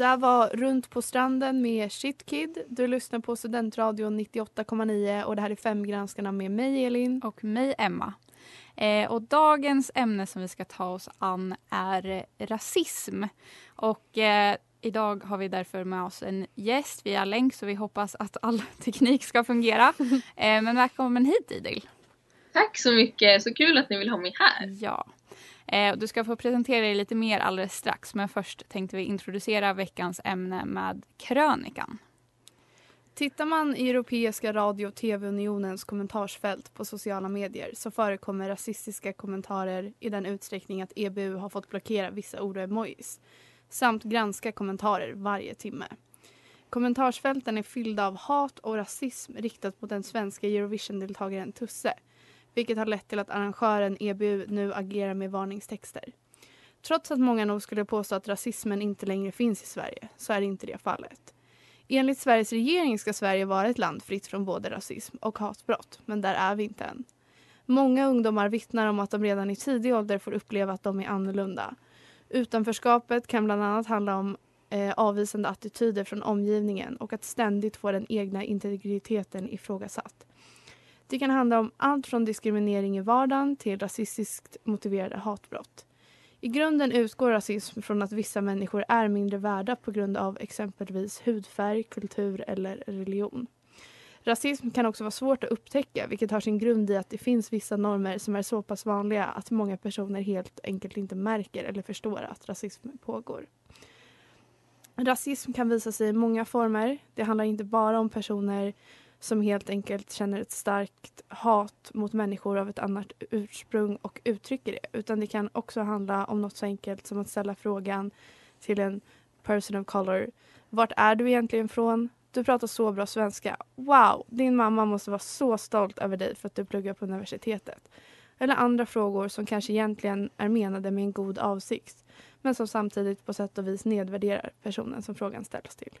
där var Runt på stranden med Shit Kid. Du lyssnar på Studentradion 98,9 och det här är Femgranskarna med mig Elin. och mig Emma. Eh, och dagens ämne som vi ska ta oss an är rasism. Och eh, idag har vi därför med oss en gäst via länk så vi hoppas att all teknik ska fungera. Eh, men välkommen hit Idil. Tack så mycket, så kul att ni vill ha mig här. Ja. Eh, du ska få presentera dig lite mer alldeles strax men först tänkte vi introducera veckans ämne med krönikan. Tittar man i Europeiska radio och tv-unionens kommentarsfält på sociala medier så förekommer rasistiska kommentarer i den utsträckning att EBU har fått blockera vissa ord och emojis samt granska kommentarer varje timme. Kommentarsfälten är fyllda av hat och rasism riktat mot den svenska Eurovision-deltagaren Tusse vilket har lett till att arrangören EBU nu agerar med varningstexter. Trots att många nog skulle påstå att rasismen inte längre finns i Sverige så är inte det fallet. Enligt Sveriges regering ska Sverige vara ett land fritt från både rasism och hatbrott, men där är vi inte än. Många ungdomar vittnar om att de redan i tidig ålder får uppleva att de är annorlunda. Utanförskapet kan bland annat handla om eh, avvisande attityder från omgivningen och att ständigt få den egna integriteten ifrågasatt. Det kan handla om allt från diskriminering i vardagen till rasistiskt motiverade hatbrott. I grunden utgår rasism från att vissa människor är mindre värda på grund av exempelvis hudfärg, kultur eller religion. Rasism kan också vara svårt att upptäcka vilket har sin grund i att det finns vissa normer som är så pass vanliga att många personer helt enkelt inte märker eller förstår att rasism pågår. Rasism kan visa sig i många former. Det handlar inte bara om personer som helt enkelt känner ett starkt hat mot människor av ett annat ursprung och uttrycker det. Utan det kan också handla om något så enkelt som att ställa frågan till en person of color. Vart är du egentligen från? Du pratar så bra svenska. Wow, din mamma måste vara så stolt över dig för att du pluggar på universitetet. Eller andra frågor som kanske egentligen är menade med en god avsikt men som samtidigt på sätt och vis nedvärderar personen som frågan ställs till.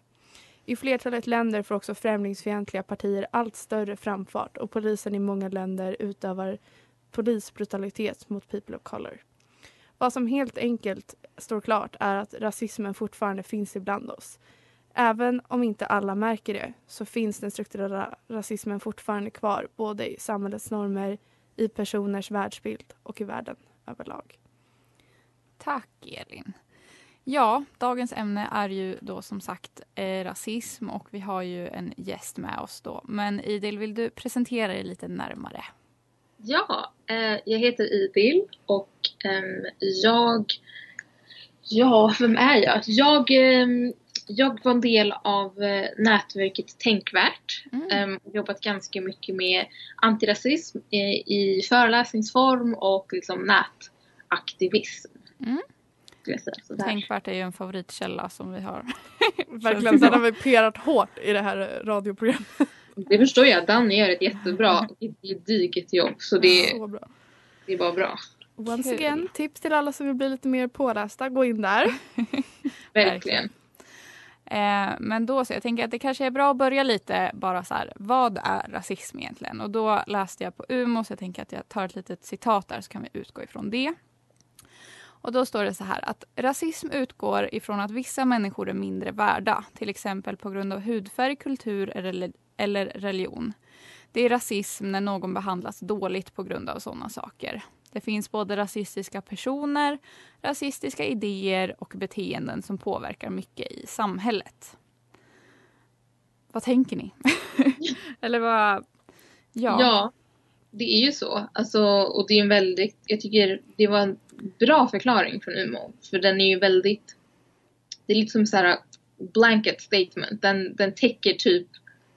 I flertalet länder får också främlingsfientliga partier allt större framfart och polisen i många länder utövar polisbrutalitet mot people of color. Vad som helt enkelt står klart är att rasismen fortfarande finns ibland oss. Även om inte alla märker det så finns den strukturella rasismen fortfarande kvar både i samhällets normer, i personers världsbild och i världen överlag. Tack Elin. Ja, dagens ämne är ju då som sagt eh, rasism och vi har ju en gäst med oss då. Men Idil, vill du presentera dig lite närmare? Ja, eh, jag heter Idil och ehm, jag... Ja, vem är jag? Jag, ehm, jag var en del av eh, nätverket Tänkvärt. Mm. Ehm, jobbat ganska mycket med antirasism eh, i föreläsningsform och liksom nätaktivism. Mm. Skulle jag säga. Sådär. Tänkvärt är ju en favoritkälla som vi har. Verkligen, den har vi perat hårt i det här radioprogrammet. Det förstår jag. Danny gör ett jättebra, ett gediget jobb. Så det, Så bra. det var bra. Once again, tips till alla som vill bli lite mer pålästa. Gå in där. Verkligen. Eh, men då så, jag tänker att det kanske är bra att börja lite bara så här, vad är rasism egentligen? Och då läste jag på UMO så jag tänker att jag tar ett litet citat där så kan vi utgå ifrån det. Och då står det så här att rasism utgår ifrån att vissa människor är mindre värda, till exempel på grund av hudfärg, kultur eller, eller religion. det är rasism när någon behandlas dåligt på grund av sådana saker. Det finns både rasistiska personer, rasistiska idéer och beteenden som påverkar mycket i samhället. Vad tänker ni? Eller vad... Ja. Ja, det är ju så. Alltså, och det är en väldigt, jag tycker det var en bra förklaring från Umo. För den är ju väldigt, det är lite som så här blanket statement. Den, den täcker typ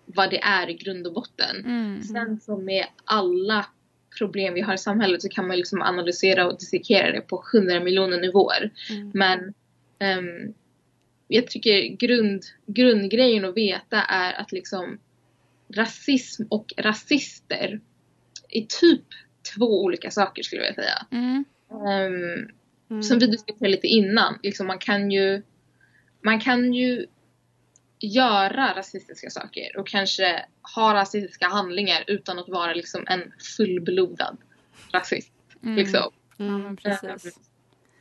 vad det är i grund och botten. Mm. Sen som med alla problem vi har i samhället så kan man liksom analysera och dissekera det på hundra miljoner nivåer. Mm. Men ehm, jag tycker grund, grundgrejen att veta är att liksom rasism och rasister är typ två olika saker skulle jag vilja säga. Mm. Ehm, Mm. som vi diskuterade lite innan, liksom man kan ju man kan ju göra rasistiska saker och kanske ha rasistiska handlingar utan att vara liksom en fullblodad rasist. Mm. Liksom. Precis.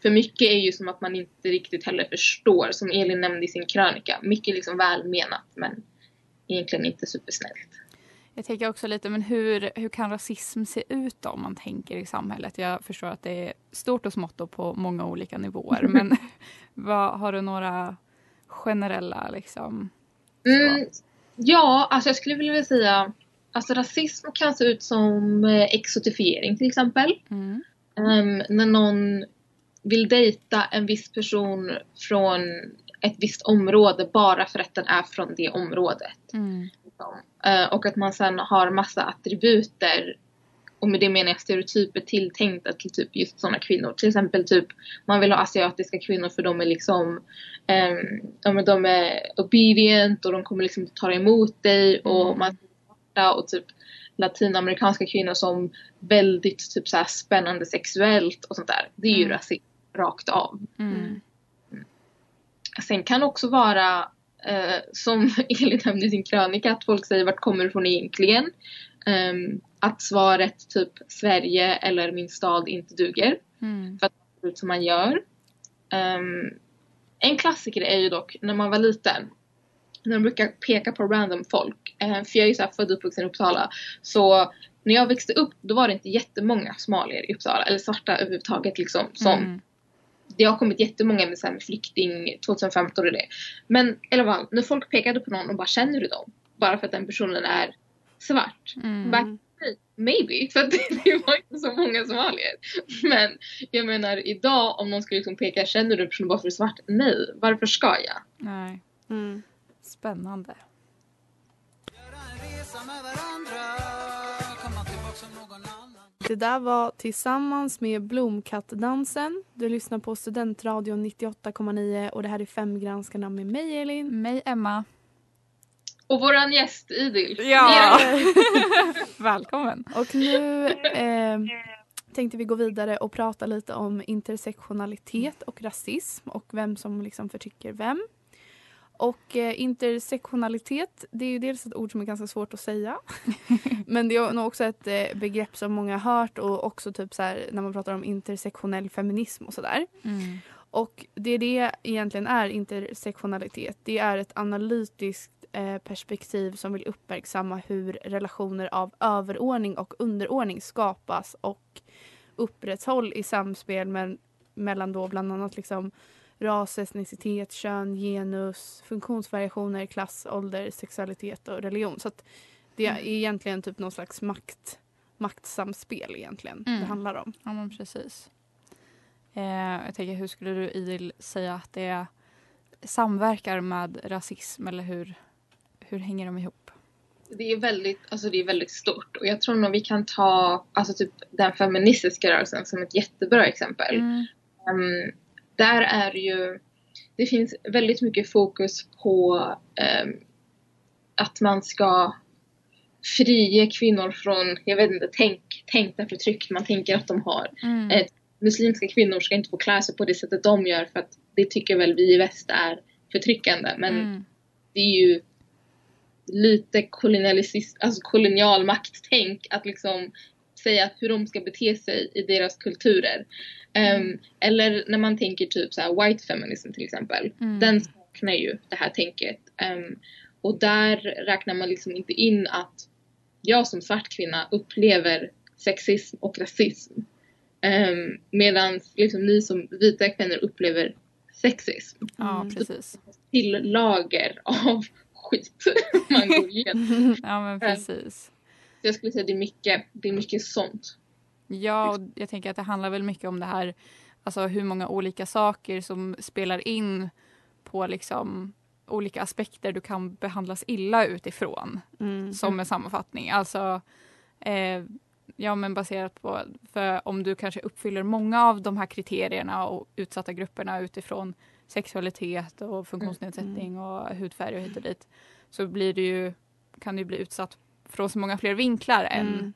För mycket är ju som att man inte riktigt heller förstår, som Elin nämnde i sin krönika. Mycket liksom välmenat men egentligen inte supersnällt. Jag tänker också lite, men hur, hur kan rasism se ut då, om man tänker i samhället? Jag förstår att det är stort och smått och på många olika nivåer, men vad, har du några generella liksom? Mm, ja, alltså jag skulle vilja säga Alltså rasism kan se ut som eh, exotifiering till exempel. Mm. Ehm, när någon vill dejta en viss person från ett visst område bara för att den är från det området. Mm. Liksom. Och att man sen har massa attributer och med det menar jag stereotyper tilltänkta till typ just sådana kvinnor. Till exempel typ man vill ha asiatiska kvinnor för de är liksom um, de är obedient och de kommer liksom ta emot dig och Mm. man och typ latinamerikanska kvinnor som väldigt typ så här spännande sexuellt och sånt där. Det är ju Mm. rasism rakt av. Mm. Sen kan det också vara eh, som Elin nämnde i sin krönika att folk säger vart kommer du ifrån egentligen? Ehm, att svaret typ Sverige eller min stad inte duger Mm. för att det ser ut som man gör. Ehm, en klassiker är ju dock när man var liten när de brukar peka på random folk. Eh, för jag är ju så här född och uppvuxen i Uppsala. Så när jag växte upp då var det inte jättemånga somalier i Uppsala eller svarta överhuvudtaget liksom som Mm. Det har kommit jättemånga med, så här, med flykting 2015 och det. Men i alla fall, när folk pekade på någon och bara känner du dem? Bara för att den personen är svart. Mm. Back maybe, för att det var inte så många somalier. Men jag menar idag om någon skulle liksom peka känner du en person bara för att du är svart? Nej, varför ska jag? Nej. Mm. Spännande. Det där var Tillsammans med Blomkattdansen. Du lyssnar på Studentradion 98,9 och det här är Femgranskarna med mig Elin. Mig, Emma. Och våran gäst Idil. Ja. Välkommen. Och nu eh, tänkte vi gå vidare och prata lite om intersektionalitet och rasism och vem som liksom förtrycker vem. Och eh, intersektionalitet, det är ju dels ett ord som är ganska svårt att säga. Men det är nog också ett eh, begrepp som många har hört och också typ så här, när man pratar om intersektionell feminism och sådär. Mm. Och det det egentligen är intersektionalitet. Det är ett analytiskt eh, perspektiv som vill uppmärksamma hur relationer av överordning och underordning skapas och upprätthåll i samspel med, mellan då bland annat liksom ras, etnicitet, kön, genus, funktionsvariationer, klass, ålder, sexualitet och religion. Så att det är egentligen typ någon slags makt, maktsamspel egentligen Mm. det handlar om. Ja, men precis. Eh, jag tänker, hur skulle du Idil säga att det samverkar med rasism eller hur, hur hänger de ihop? Det är väldigt, alltså det är väldigt stort och jag tror nog vi kan ta alltså typ den feministiska rörelsen som ett jättebra exempel. Mm. Ehm, där är ju, det finns väldigt mycket fokus på ehm, att man ska frige kvinnor från, jag vet inte, tänk, tänkta förtryck man tänker att de har. Mm. Eh, Muslimska kvinnor ska inte få klä sig på det sättet de gör för att det tycker väl vi i väst är förtryckande. Men Mm. det är ju lite alltså kolonial makttänk att liksom säga hur de ska bete sig i deras kulturer. Ehm, eller när man tänker typ så här white feminism till exempel. Mm. Den saknar ju det här tänket. Ehm, och där räknar man liksom inte in att jag som svart kvinna upplever sexism och rasism. Um, Medan liksom, ni som vita kvinnor upplever sexism. Ja, Mm. precis. Till lager av skit man går igenom. Ja, men precis. Så jag skulle säga det är mycket, det är mycket sånt. Ja, och jag tänker att det handlar väl mycket om det här, alltså hur många olika saker som spelar in på liksom olika aspekter du kan behandlas illa utifrån. Mm. som en sammanfattning. Alltså, eh, ja men baserat på, för om du kanske uppfyller många av de här kriterierna och utsatta grupperna utifrån sexualitet och funktionsnedsättning och hudfärg och hit och dit så blir du ju, kan du bli utsatt från så många fler vinklar än Mm.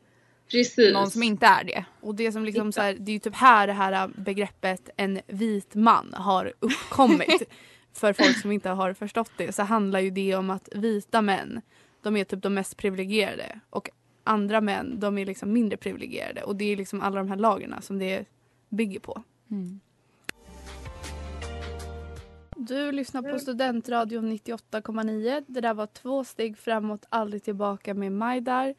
Precis. någon som inte är det. Och det som liksom så här, det är ju typ här det här begreppet en vit man har uppkommit. för folk som inte har förstått det så handlar ju det om att vita män, de är typ de mest privilegierade och andra män, de är liksom mindre privilegierade och det är liksom alla de här lagren som det bygger på. Du lyssnar på Studentradion 98,9. Det där var två steg framåt, aldrig tillbaka med Majdar.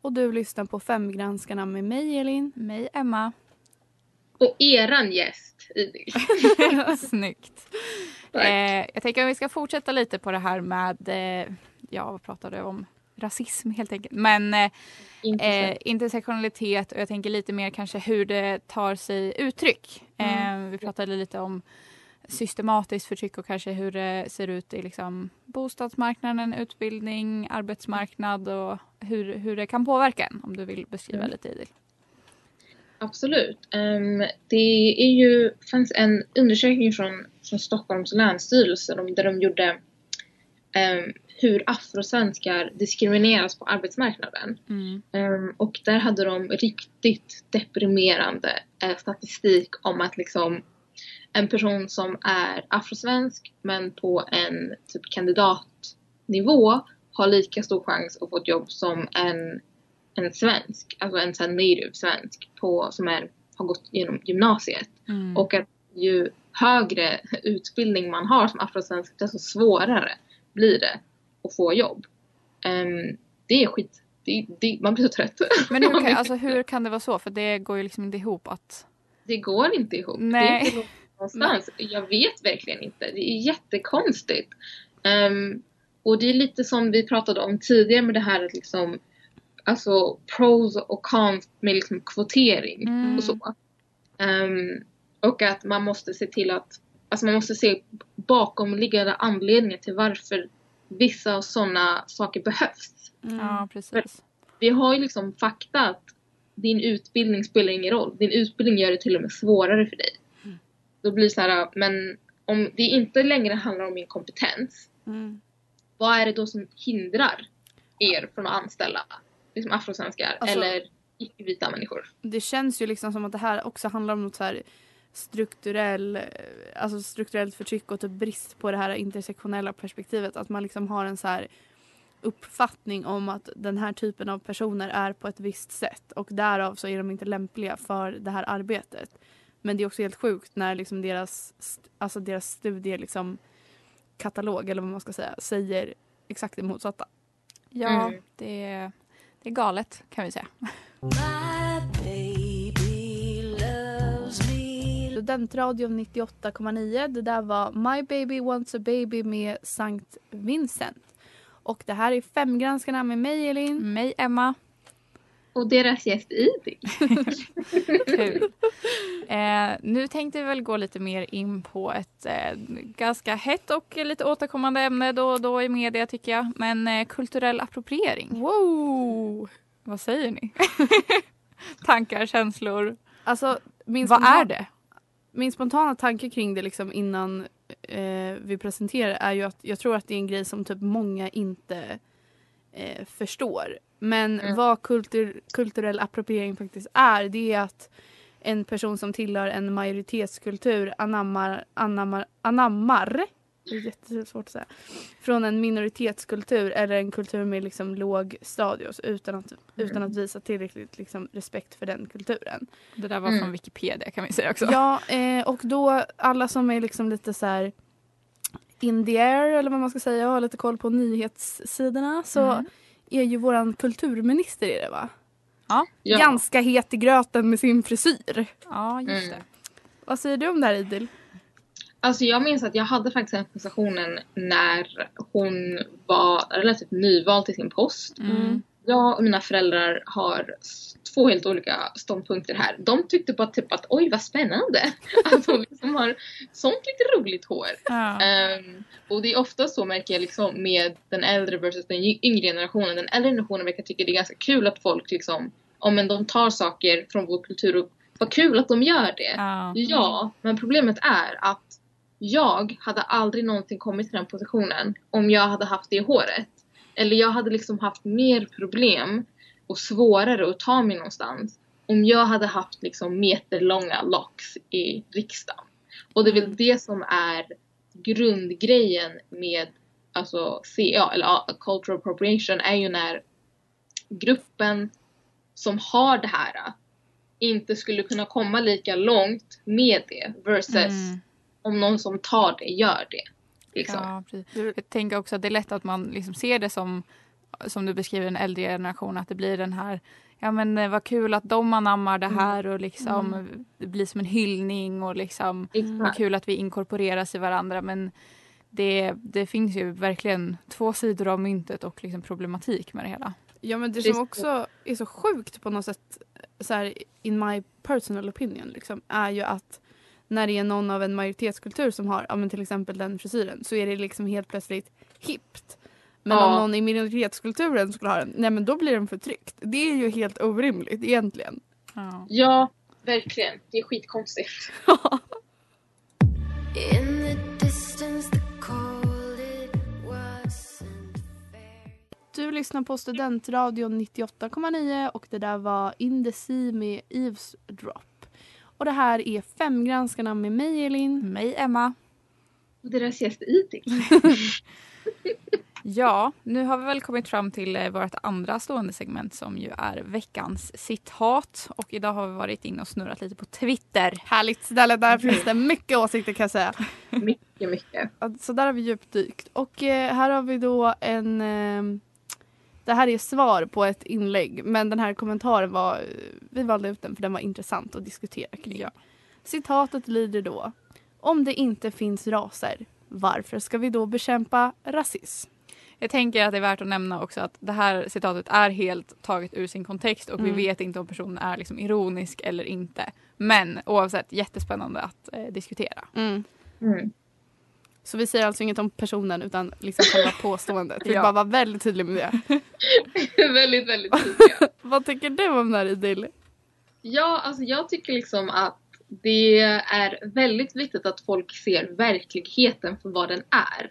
Och du lyssnar på Femgranskarna med mig Elin. Mig, Emma. Och eran gäst, Idil. Snyggt. Eh, jag tänker att vi ska fortsätta lite på det här med, eh, ja vad pratade jag om? Rasism helt enkelt. Men eh, eh, intersektionalitet och jag tänker lite mer kanske hur det tar sig uttryck. Eh, vi pratade lite om systematiskt förtryck och kanske hur det ser ut i liksom bostadsmarknaden, utbildning, arbetsmarknad och hur, hur det kan påverka en om du vill beskriva Mm. lite Idil. Absolut. Ehm, det är ju, fanns en undersökning från, från Stockholms länsstyrelse där de gjorde ehm, hur afrosvenskar diskrimineras på arbetsmarknaden. Ehm, och där hade de riktigt deprimerande eh, statistik om att liksom en person som är afrosvensk men på en typ kandidatnivå har lika stor chans att få ett jobb som en, en svensk, alltså en sån native svensk på, som är, har gått genom gymnasiet. Mm. Och att ju högre utbildning man har som afrosvensk desto svårare blir det att få jobb. Ehm, det är skit. Det, det, man blir så trött. Men hur kan, alltså, hur kan det vara så? För det går ju liksom inte ihop att... Det går inte ihop. Det Nej. är inte någonstans. Jag vet verkligen inte. Det är jättekonstigt. Ehm, och det är lite som vi pratade om tidigare med det här att liksom Alltså pros och cons med liksom kvotering Mm. och så. Ehm, och att man måste se till att Alltså man måste se bakomliggande anledningar till varför vissa sådana saker behövs. Ja, precis. Vi har ju liksom fakta att din utbildning spelar ingen roll. Din utbildning gör det till och med svårare för dig. Då blir det så här, men om det inte längre handlar om min kompetens, Mm. vad är det då som hindrar er från att anställa liksom afrosvenskar Alltså- eller icke-vita människor? Det känns ju liksom som att det här också handlar om något så här strukturell, alltså strukturellt förtryck och typ brist på det här intersektionella perspektivet. Att man liksom har en så här uppfattning om att den här typen av personer är på ett visst sätt och därav så är de inte lämpliga för det här arbetet. Men det är också helt sjukt när liksom deras, alltså deras studie liksom katalog eller vad man ska säga säger exakt det motsatta. Ja, Mm. det, är, det är galet kan vi säga. Studentradion 98,9. Det där var My Baby Wants a Baby med Sankt Vincent. Och det här är Femgranskarna med mig Elin. Mig, Emma. Och deras gäst Idil. Kul. eh, nu tänkte vi väl gå lite mer in på ett eh, ganska hett och lite återkommande ämne då och då i media tycker jag. Men eh, kulturell appropriering. Wow! Vad säger ni? Tankar, känslor. Alltså, min Vad är det? Min spontana tanke kring det liksom innan eh, vi presenterar är ju att jag tror att det är en grej som typ många inte eh, förstår. Men Mm. vad kultur, kulturell appropriering faktiskt är det är att en person som tillhör en majoritetskultur anammar, anammar, anammar det är jättesvårt att säga. Från en minoritetskultur eller en kultur med liksom låg status utan att, utan att visa tillräckligt liksom respekt för den kulturen. Det där var Mm. från Wikipedia kan vi säga också. Ja, eh, och då alla som är liksom lite så här in the air eller vad man ska säga och har lite koll på nyhetssidorna så Mm. är ju våran kulturminister i det va? Ja. Ganska het i gröten med sin frisyr. Ja, just Mm. det. Vad säger du om det här Idil? Alltså jag minns att jag hade faktiskt den konversationen när hon var relativt nyvald till sin post. Mm. Jag och mina föräldrar har två helt olika ståndpunkter här. De tyckte bara typ att oj vad spännande att hon liksom har sånt lite roligt hår. Ja. Ehm, och det är ofta så märker jag liksom med den äldre versus den yngre generationen. Den äldre generationen verkar tycka det är ganska kul att folk liksom, om men de tar saker från vår kultur och vad kul att de gör det. Ja. Ja, men problemet är att jag hade aldrig någonsin kommit till den positionen om jag hade haft det håret. Eller jag hade liksom haft mer problem och svårare att ta mig någonstans om jag hade haft liksom meterlånga locks i riksdagen. Och det är väl det som är grundgrejen med alltså CA, eller ja, cultural appropriation, är ju när gruppen som har det här inte skulle kunna komma lika långt med det versus Mm om någon som tar det gör det. Liksom. Ja, precis. Jag tänker också att det är lätt att man liksom ser det som, som du beskriver, en äldre generation, att det blir den här Ja men eh, vad kul att de anammar det här och liksom det blir som en hyllning och liksom vad kul att vi inkorporeras i varandra men det, det finns ju verkligen två sidor av myntet och liksom problematik med det hela. Ja men det som också är så sjukt på något sätt, så här, in my personal opinion, liksom, är ju att när det är någon av en majoritetskultur som har ja, men till exempel den frisyren så är det liksom helt plötsligt hippt. Men Ja. om någon i minoritetskulturen skulle ha den, nej men då blir den förtryckt. Det är ju helt orimligt egentligen. Ja. Ja, verkligen. Det är skitkonstigt. In the distance, the cold it wasn't fair. Du lyssnar på Studentradion 98,9 och det där var In the Sea med Eavesdrop. Och det här är Femgranskarna med mig Elin. Mig Emma. Och deras gäst Idil. Ja, nu har vi väl kommit fram till eh, vårt andra stående segment som ju är veckans citat. Och idag har vi varit inne och snurrat lite på Twitter. Härligt ställe, där finns det mycket åsikter kan jag säga. Mycket, mycket. Så där har vi djupdykt. Och eh, här har vi då en... Det här är svar på ett inlägg men den här kommentaren var... Vi valde ut den för den var intressant att diskutera kring. Ja. Citatet lyder då. Om det inte finns raser, varför ska vi då bekämpa rasism? Jag tänker att det är värt att nämna också att det här citatet är helt taget ur sin kontext och Mm. vi vet inte om personen är liksom ironisk eller inte. Men oavsett jättespännande att eh, diskutera. Mm. Så vi säger alltså inget om personen utan liksom själva påståendet. Vi Ja. bara vara väldigt tydliga med det. väldigt, väldigt tydliga. Vad tycker du om det här Idil? Ja, alltså jag tycker liksom att det är väldigt viktigt att folk ser verkligheten för vad den är.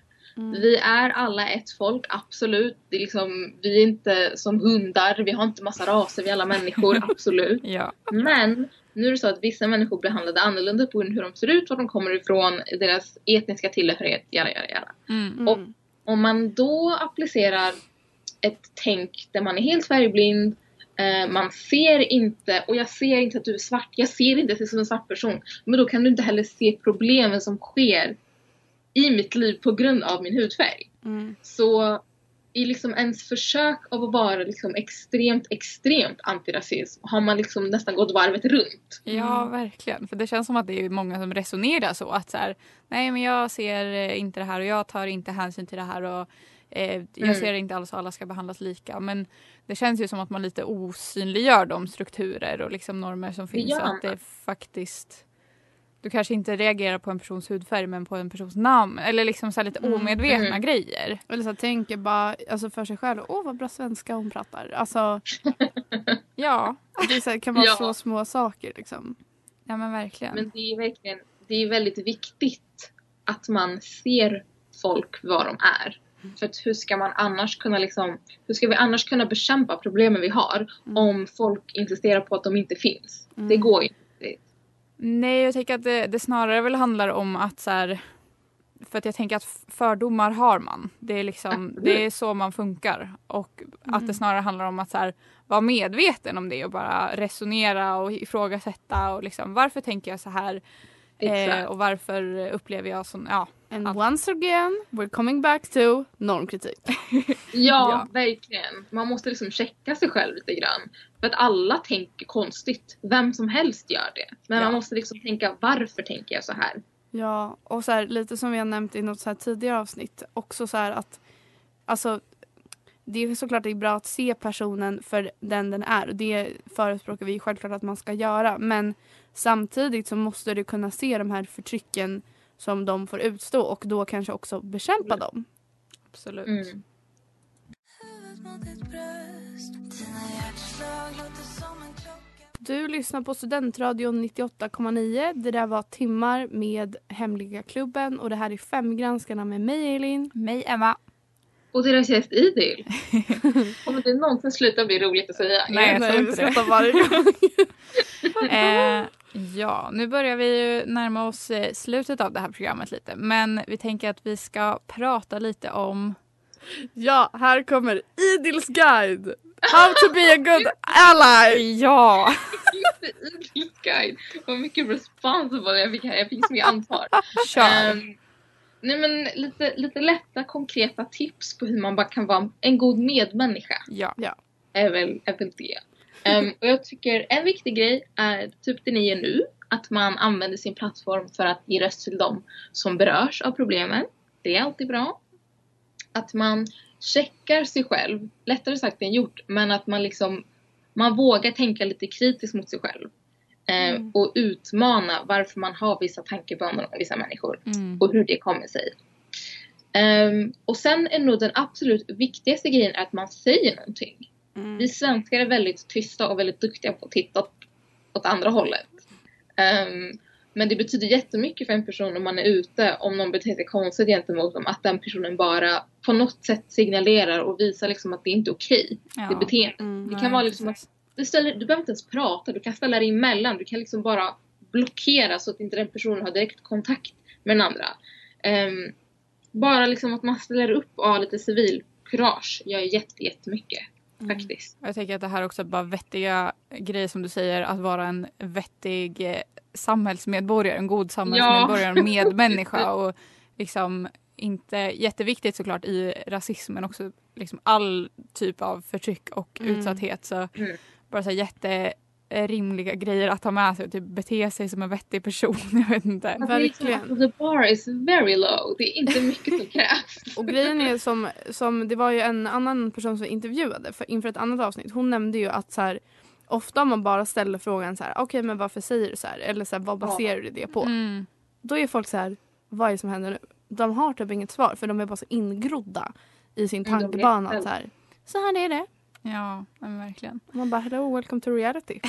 Vi är alla ett folk, absolut. Det är liksom, vi är inte som hundar, vi har inte massa raser, vi är alla människor, absolut. Ja. Men nu är det så att vissa människor blir behandlade annorlunda på grund av hur de ser ut, var de kommer ifrån, deras etniska tillhörighet, jada, jada, jada. Mm. Och om man då applicerar ett tänk där man är helt färgblind, eh, man ser inte, och jag ser inte att du är svart, jag ser inte att du är som en svart person. Men då kan du inte heller se problemen som sker i mitt liv på grund av min hudfärg. Mm. Så i liksom ens försök av att vara liksom extremt, extremt antirasism har man liksom nästan gått varvet runt. Ja, verkligen. För det känns som att det är många som resonerar så. Att så här, nej men jag ser eh, inte det här och jag tar inte hänsyn till det här och eh, jag Mm. ser inte alls att alla ska behandlas lika. Men det känns ju som att man lite osynliggör de strukturer och liksom normer som finns. och att det är faktiskt du kanske inte reagerar på en persons hudfärg men på en persons namn. Eller liksom så här lite omedvetna Mm. grejer. Eller så tänker bara alltså för sig själv. Åh vad bra svenska hon pratar. Alltså Ja, det så här, kan vara Ja. så små saker liksom. ja men verkligen. Men det är verkligen, det är väldigt viktigt att man ser folk vad de är. För att hur ska man annars kunna liksom, hur ska vi annars kunna bekämpa problemen vi har om folk insisterar på att de inte finns? Det går ju inte. Nej, jag tänker att det, det snarare väl handlar om att så här, för att jag tänker att fördomar har man. Det är liksom, det är så man funkar. Och att det snarare handlar om att så här, vara medveten om det och bara resonera och ifrågasätta och liksom varför tänker jag så här? Eh, och varför upplever jag sån, ja, And Allt. once again, we're coming back to normkritik. Ja, Ja. verkligen. Man måste liksom checka sig själv lite grann. För att alla tänker konstigt. Vem som helst gör det. Men Ja. man måste liksom tänka varför tänker jag så här? Ja, och så här, lite som vi har nämnt i något så här tidigare avsnitt. Också så här att alltså, det är såklart det är bra att se personen för den den är. Och det förespråkar vi självklart att man ska göra. Men samtidigt så måste du kunna se de här förtrycken som de får utstå och då kanske också bekämpa dem. Absolut. Mm. Du lyssnar på Studentradion 98,9. Det där var timmar med Hemliga klubben och det här är Femgranskarna med mig Elin. Mig Emma. Och deras gäst Idil. Kommer det någonsin sluta bli roligt att säga? Nej, jag tror vi inte det. varje gång. Eh, ja, nu börjar vi ju närma oss eh, slutet av det här programmet lite. Men vi tänker att vi ska prata lite om... Ja, här kommer Idils guide. How to be a good ally. Ja! Idils guide. Vad mycket responsible jag fick här. Jag fick så mycket ansvar. Kör! Ehm, nej men lite, lite lätta konkreta tips på hur man bara kan vara en god medmänniska. Ja. är väl, är väl det. Ehm, och jag tycker en viktig grej är typ det ni gör nu. Att man använder sin plattform för att ge röst till dem som berörs av problemen. Det är alltid bra. Att man checkar sig själv. Lättare sagt än gjort. Men att man liksom man vågar tänka lite kritiskt mot sig själv. Ehm, Mm. Och utmana varför man har vissa tankebanor med vissa människor Mm. och hur det kommer sig. Ehm, och sen är nog den absolut viktigaste grejen att man säger någonting. Mm. Vi svenskar är väldigt tysta och väldigt duktiga på att titta åt, andra hållet. Ehm, men det betyder jättemycket för en person om man är ute, om någon beter sig konstigt gentemot dem, att den personen bara på något sätt signalerar och visar liksom att det inte är okej, Ja. det beteendet. Mm. Det kan vara liksom att du, ställer, du behöver inte ens prata, du kan ställa dig emellan, du kan liksom bara blockera så att inte den personen har direkt kontakt med den andra. Ehm, bara liksom att man ställer upp och har lite civil kurage gör jätte, jättemycket Mm. faktiskt. Jag tänker att det här också är bara vettiga grejer som du säger. Att vara en vettig eh, samhällsmedborgare. En god samhällsmedborgare. En medmänniska. Och liksom inte jätteviktigt såklart i rasism men också liksom all typ av förtryck och Mm. utsatthet. Så Mm. bara så här jätterimliga grejer att ta med sig och typ bete sig som en vettig person. Jag vet inte. Alltså, Verkligen. att the bar is very low. Det är inte mycket som krävs. Och grejen är som, som, det var ju en annan person som intervjuade för, inför ett annat avsnitt. Hon nämnde ju att så här, ofta om man bara ställer frågan så här, okej men varför säger du så här? Eller så här, vad baserar du det på? Mm. Då är folk så här, vad är det som händer nu? De har typ inget svar för de är bara så ingrodda i sin tankebana. så, här, så här är det. Ja, men verkligen. Man bara hello, welcome to reality.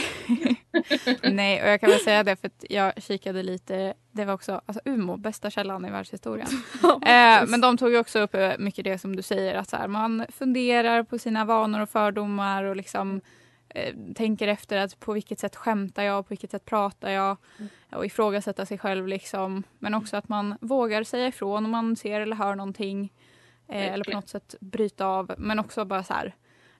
Nej, och jag kan väl säga det för att jag kikade lite. Det var också alltså Umo, bästa källan i världshistorien. eh, men de tog också upp eh, mycket det som du säger att så här, man funderar på sina vanor och fördomar och liksom eh, tänker efter att på vilket sätt skämtar jag, på vilket sätt pratar jag och ifrågasätta sig själv liksom. Men också att man vågar säga ifrån om man ser eller hör någonting eh, eller på något sätt bryta av. Men också bara så här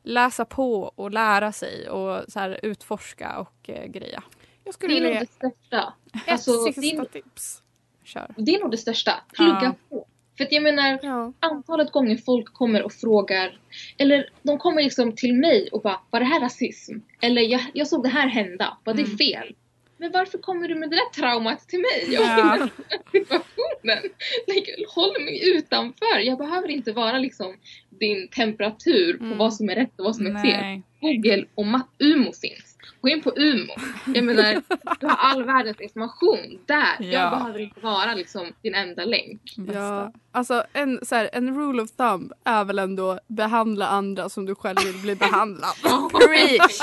läsa på och lära sig och så här utforska och eh, greja. Jag skulle Det är nog det största. ett Alltså, sista det, är, tips. Kör. det är nog det största. Plugga Ja. på. För att jag menar, Ja. antalet gånger folk kommer och frågar, eller de kommer liksom till mig och bara, var det här rasism? Eller jag, jag såg det här hända, var det Mm. fel? Men varför kommer du med det där traumat till mig? Jag Ja. ja. situationen. Like, håll mig utanför. Jag behöver inte vara liksom din temperatur på Mm. vad som är rätt och vad som är fel. Google och Umo finns. Gå in på Umo. Jag menar, du har all världens information där. Ja. Jag behöver inte vara liksom din enda länk. Bästa. Ja, alltså en, så här, en rule of thumb är väl ändå behandla andra som du själv vill bli behandlad. Preach!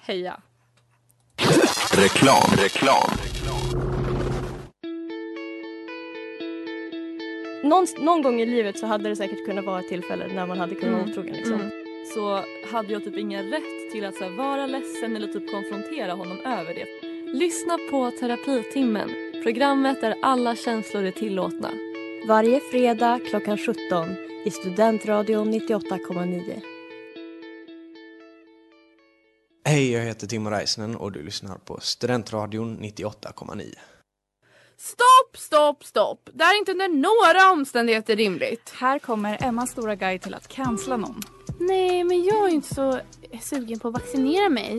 Heja. Reklam. Reklam. någon, någon gång i livet så hade det säkert kunnat vara ett tillfälle när man hade kunnat vara Mm. otrogen. Liksom. Mm. Så hade jag typ ingen rätt till att så här, vara ledsen eller typ konfrontera honom över det. Lyssna på Terapitimmen, programmet där alla känslor är tillåtna. Varje fredag klockan 17 i Studentradion 98,9. Hej, jag heter Timo Räisänen och du lyssnar på Studentradion 98,9. Stopp, stopp, stopp! Det är inte under några omständigheter rimligt. Här kommer Emmas stora guide till att cancella någon. Nej, men jag är inte så sugen på att vaccinera mig.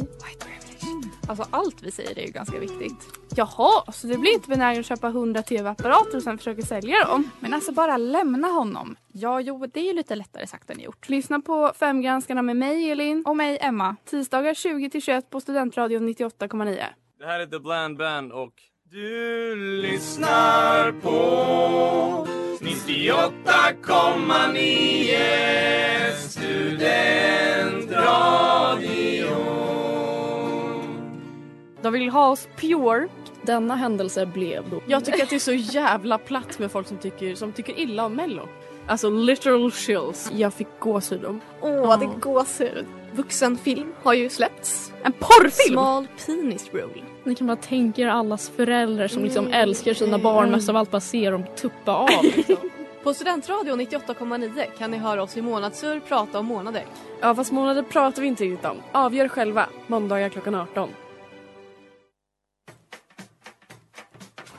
Alltså allt vi säger är ju ganska viktigt. Jaha, så du blir inte benägen att köpa 100 tv-apparater och sen försöka sälja dem? Men alltså bara lämna honom. Ja, jo, det är ju lite lättare sagt än gjort. Lyssna på Femgranskarna med mig, Elin. Och mig, Emma. Tisdagar 20-21 på Studentradion 98,9. Det här är The Bland Band och du lyssnar på 98,9 Studentradion. De vill ha oss pure. Denna händelse blev då... Jag tycker att det är så jävla platt med folk som tycker, som tycker illa om mello. Alltså literal chills. Jag fick gåshud om. Åh, det är gåshud. Vuxenfilm har ju släppts. En porrfilm! Small penis rule. Ni kan bara tänka er allas föräldrar som liksom älskar sina barn mest av allt bara ser dem tuppa av. Liksom. På Studentradion 98,9 kan ni höra oss i Månadsur prata om månader. Ja fast månader pratar vi inte riktigt om. Avgör själva. Måndagar klockan 18.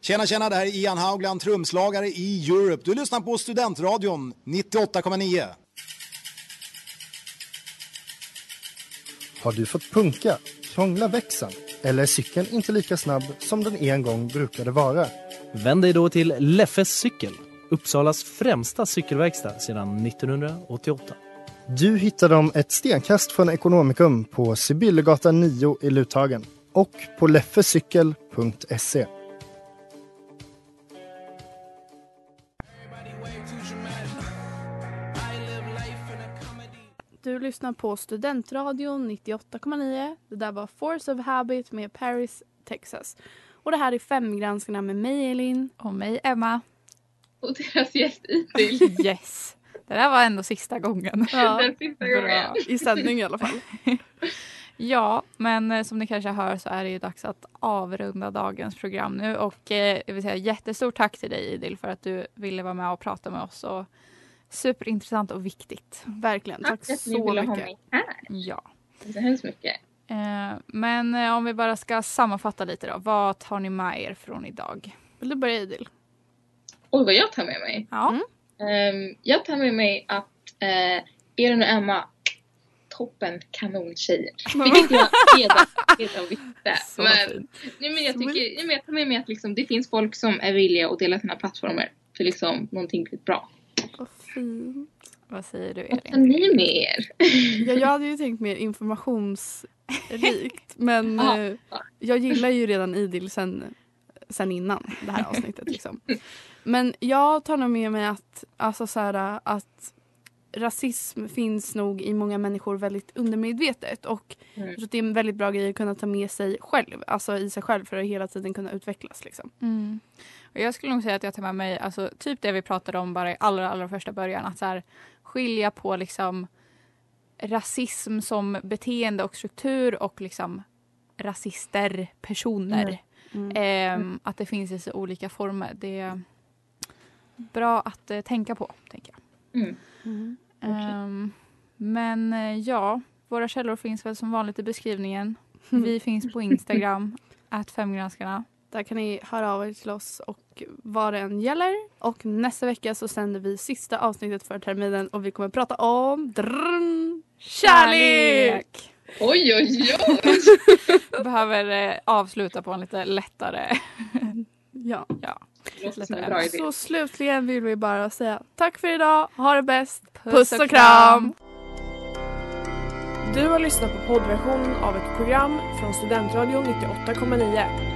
Tjena tjena, det här är Ian Haugland, trumslagare i Europe. Du lyssnar på Studentradion 98,9. Har du fått punka, krångla växeln eller är cykeln inte lika snabb som den en gång brukade vara? Vänd dig då till Leffes cykel, Uppsalas främsta cykelverkstad sedan 1988. Du hittar dem ett stenkast från Ekonomikum på Sibyllegatan 9 i Luthagen och på leffecykel.se. lyssnar på Studentradion 98,9. Det där var Force of Habit med Paris, Texas. Och det här är Femgranskarna med mig, Elin. Och mig, Emma. Och deras gäst Idil. Yes. Det där var ändå sista gången. Ja, Den sista gången. I sändning i alla fall. Ja, men eh, som ni kanske hör så är det ju dags att avrunda dagens program nu. Och eh, jag vill säga jättestort tack till dig Idil för att du ville vara med och prata med oss. Och superintressant och viktigt. Verkligen. Tack Tack, att ni så ville ha mycket. mig här. Ja. Tack så hemskt mycket. Eh, men eh, om vi bara ska sammanfatta lite då. Vad tar ni med er från idag? Vill du börja Idil? Oj, vad jag tar med mig. Ja. Ehm, jag tar med mig att uh, Elin och Emma, toppen kanontjejer. Vilket jag redan, redan visste. Så Men, nej, men jag, tycker, nej, men jag tar med mig att liksom, det finns folk som är villiga att dela sina plattformar för liksom, någonting bra. Vad fint. Vad säger du Vad tar Elin? ni med er? Ja, jag hade ju tänkt mer informationsrikt. Men eh, jag gillar ju redan Idil sen, sen innan det här avsnittet. Liksom. Men jag tar nog med mig att, alltså så här, att rasism finns nog i många människor väldigt undermedvetet. Och Mm. jag tror att det är en väldigt bra grej att kunna ta med sig själv. Alltså i sig själv för att hela tiden kunna utvecklas. Liksom. Mm. Jag skulle nog säga att jag tar med mig alltså, typ det vi pratade om bara i allra, allra första början. Att så här, skilja på liksom rasism som beteende och struktur och liksom rasister, personer. Mm. Ehm, att det finns i så olika former. Det är bra att eh, tänka på, tänker jag. Mm. Mm. Ehm, men eh, ja, våra källor finns väl som vanligt i beskrivningen. Vi finns på Instagram, att femgranskarna. Där kan ni höra av er till oss och vad det än gäller. Och nästa vecka så sänder vi sista avsnittet för terminen och vi kommer prata om drrrn, kärlek! Oj, oj, oj! Behöver eh, avsluta på en lite lättare... Ja. ja. Lättare. Så slutligen vill vi bara säga tack för idag, ha det bäst, Puss puss och och kram! Du har lyssnat på poddversionen av ett program från Studentradion 98,9.